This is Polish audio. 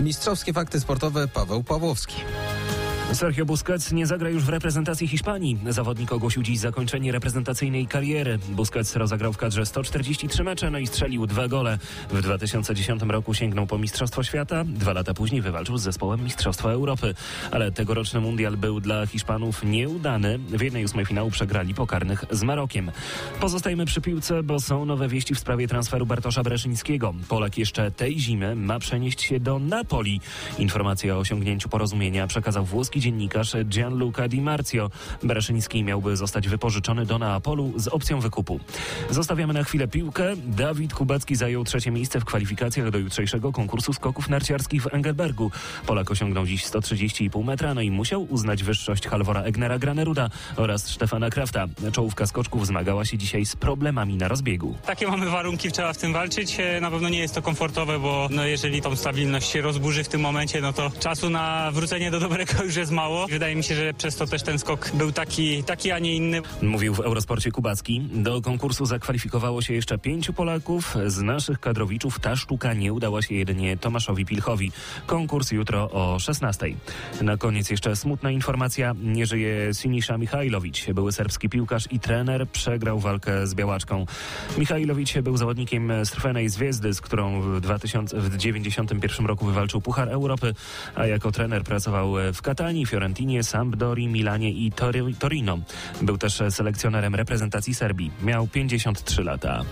Mistrzowskie fakty sportowe Paweł Pawłowski. Sergio Busquets nie zagra już w reprezentacji Hiszpanii. Zawodnik ogłosił dziś zakończenie reprezentacyjnej kariery. Busquets rozegrał w kadrze 143 mecze, no i strzelił dwa gole. W 2010 roku sięgnął po Mistrzostwo Świata. Dwa lata później wywalczył z zespołem Mistrzostwa Europy. Ale tegoroczny mundial był dla Hiszpanów nieudany. W jednej ósmej finału przegrali pokarnych z Marokiem. Pozostajemy przy piłce, bo są nowe wieści w sprawie transferu Bartosza Breszyńskiego. Polak jeszcze tej zimy ma przenieść się do Napoli. Informację o osiągnięciu porozumienia przekazał włoski dziennikarz Gianluca Di Marzio. Bereszyński miałby zostać wypożyczony do Neapolu z opcją wykupu. Zostawiamy na chwilę piłkę. Dawid Kubacki zajął trzecie miejsce w kwalifikacjach do jutrzejszego konkursu skoków narciarskich w Engelbergu. Polak osiągnął dziś 130,5 metra, no i musiał uznać wyższość Halvora Egnera Graneruda oraz Stefana Krafta. Czołówka skoczków zmagała się dzisiaj z problemami na rozbiegu. Takie mamy warunki, trzeba w tym walczyć. E, Na pewno nie jest to komfortowe, bo no jeżeli tą stabilność się rozburzy w tym momencie, no to czasu na wrócenie do dobrego już jest mało. Wydaje mi się, że przez to też ten skok był taki, taki a nie inny. Mówił w Eurosporcie Kubacki. Do konkursu zakwalifikowało się jeszcze pięciu Polaków. Z naszych kadrowiczów ta sztuka nie udała się jedynie Tomaszowi Pilchowi. Konkurs jutro o 16. Na koniec jeszcze smutna informacja. Nie żyje Sinisza Michajlowicz. Były serbski piłkarz i trener przegrał walkę z Białaczką. Michajlowicz był zawodnikiem Strfenej Zwiezdy, z którą w 1991 roku wywalczył Puchar Europy, a jako trener pracował w Katanii, Fiorentinie, Sampdori, Milanie i Tori- Torino. Był też selekcjonerem reprezentacji Serbii. Miał 53 lata.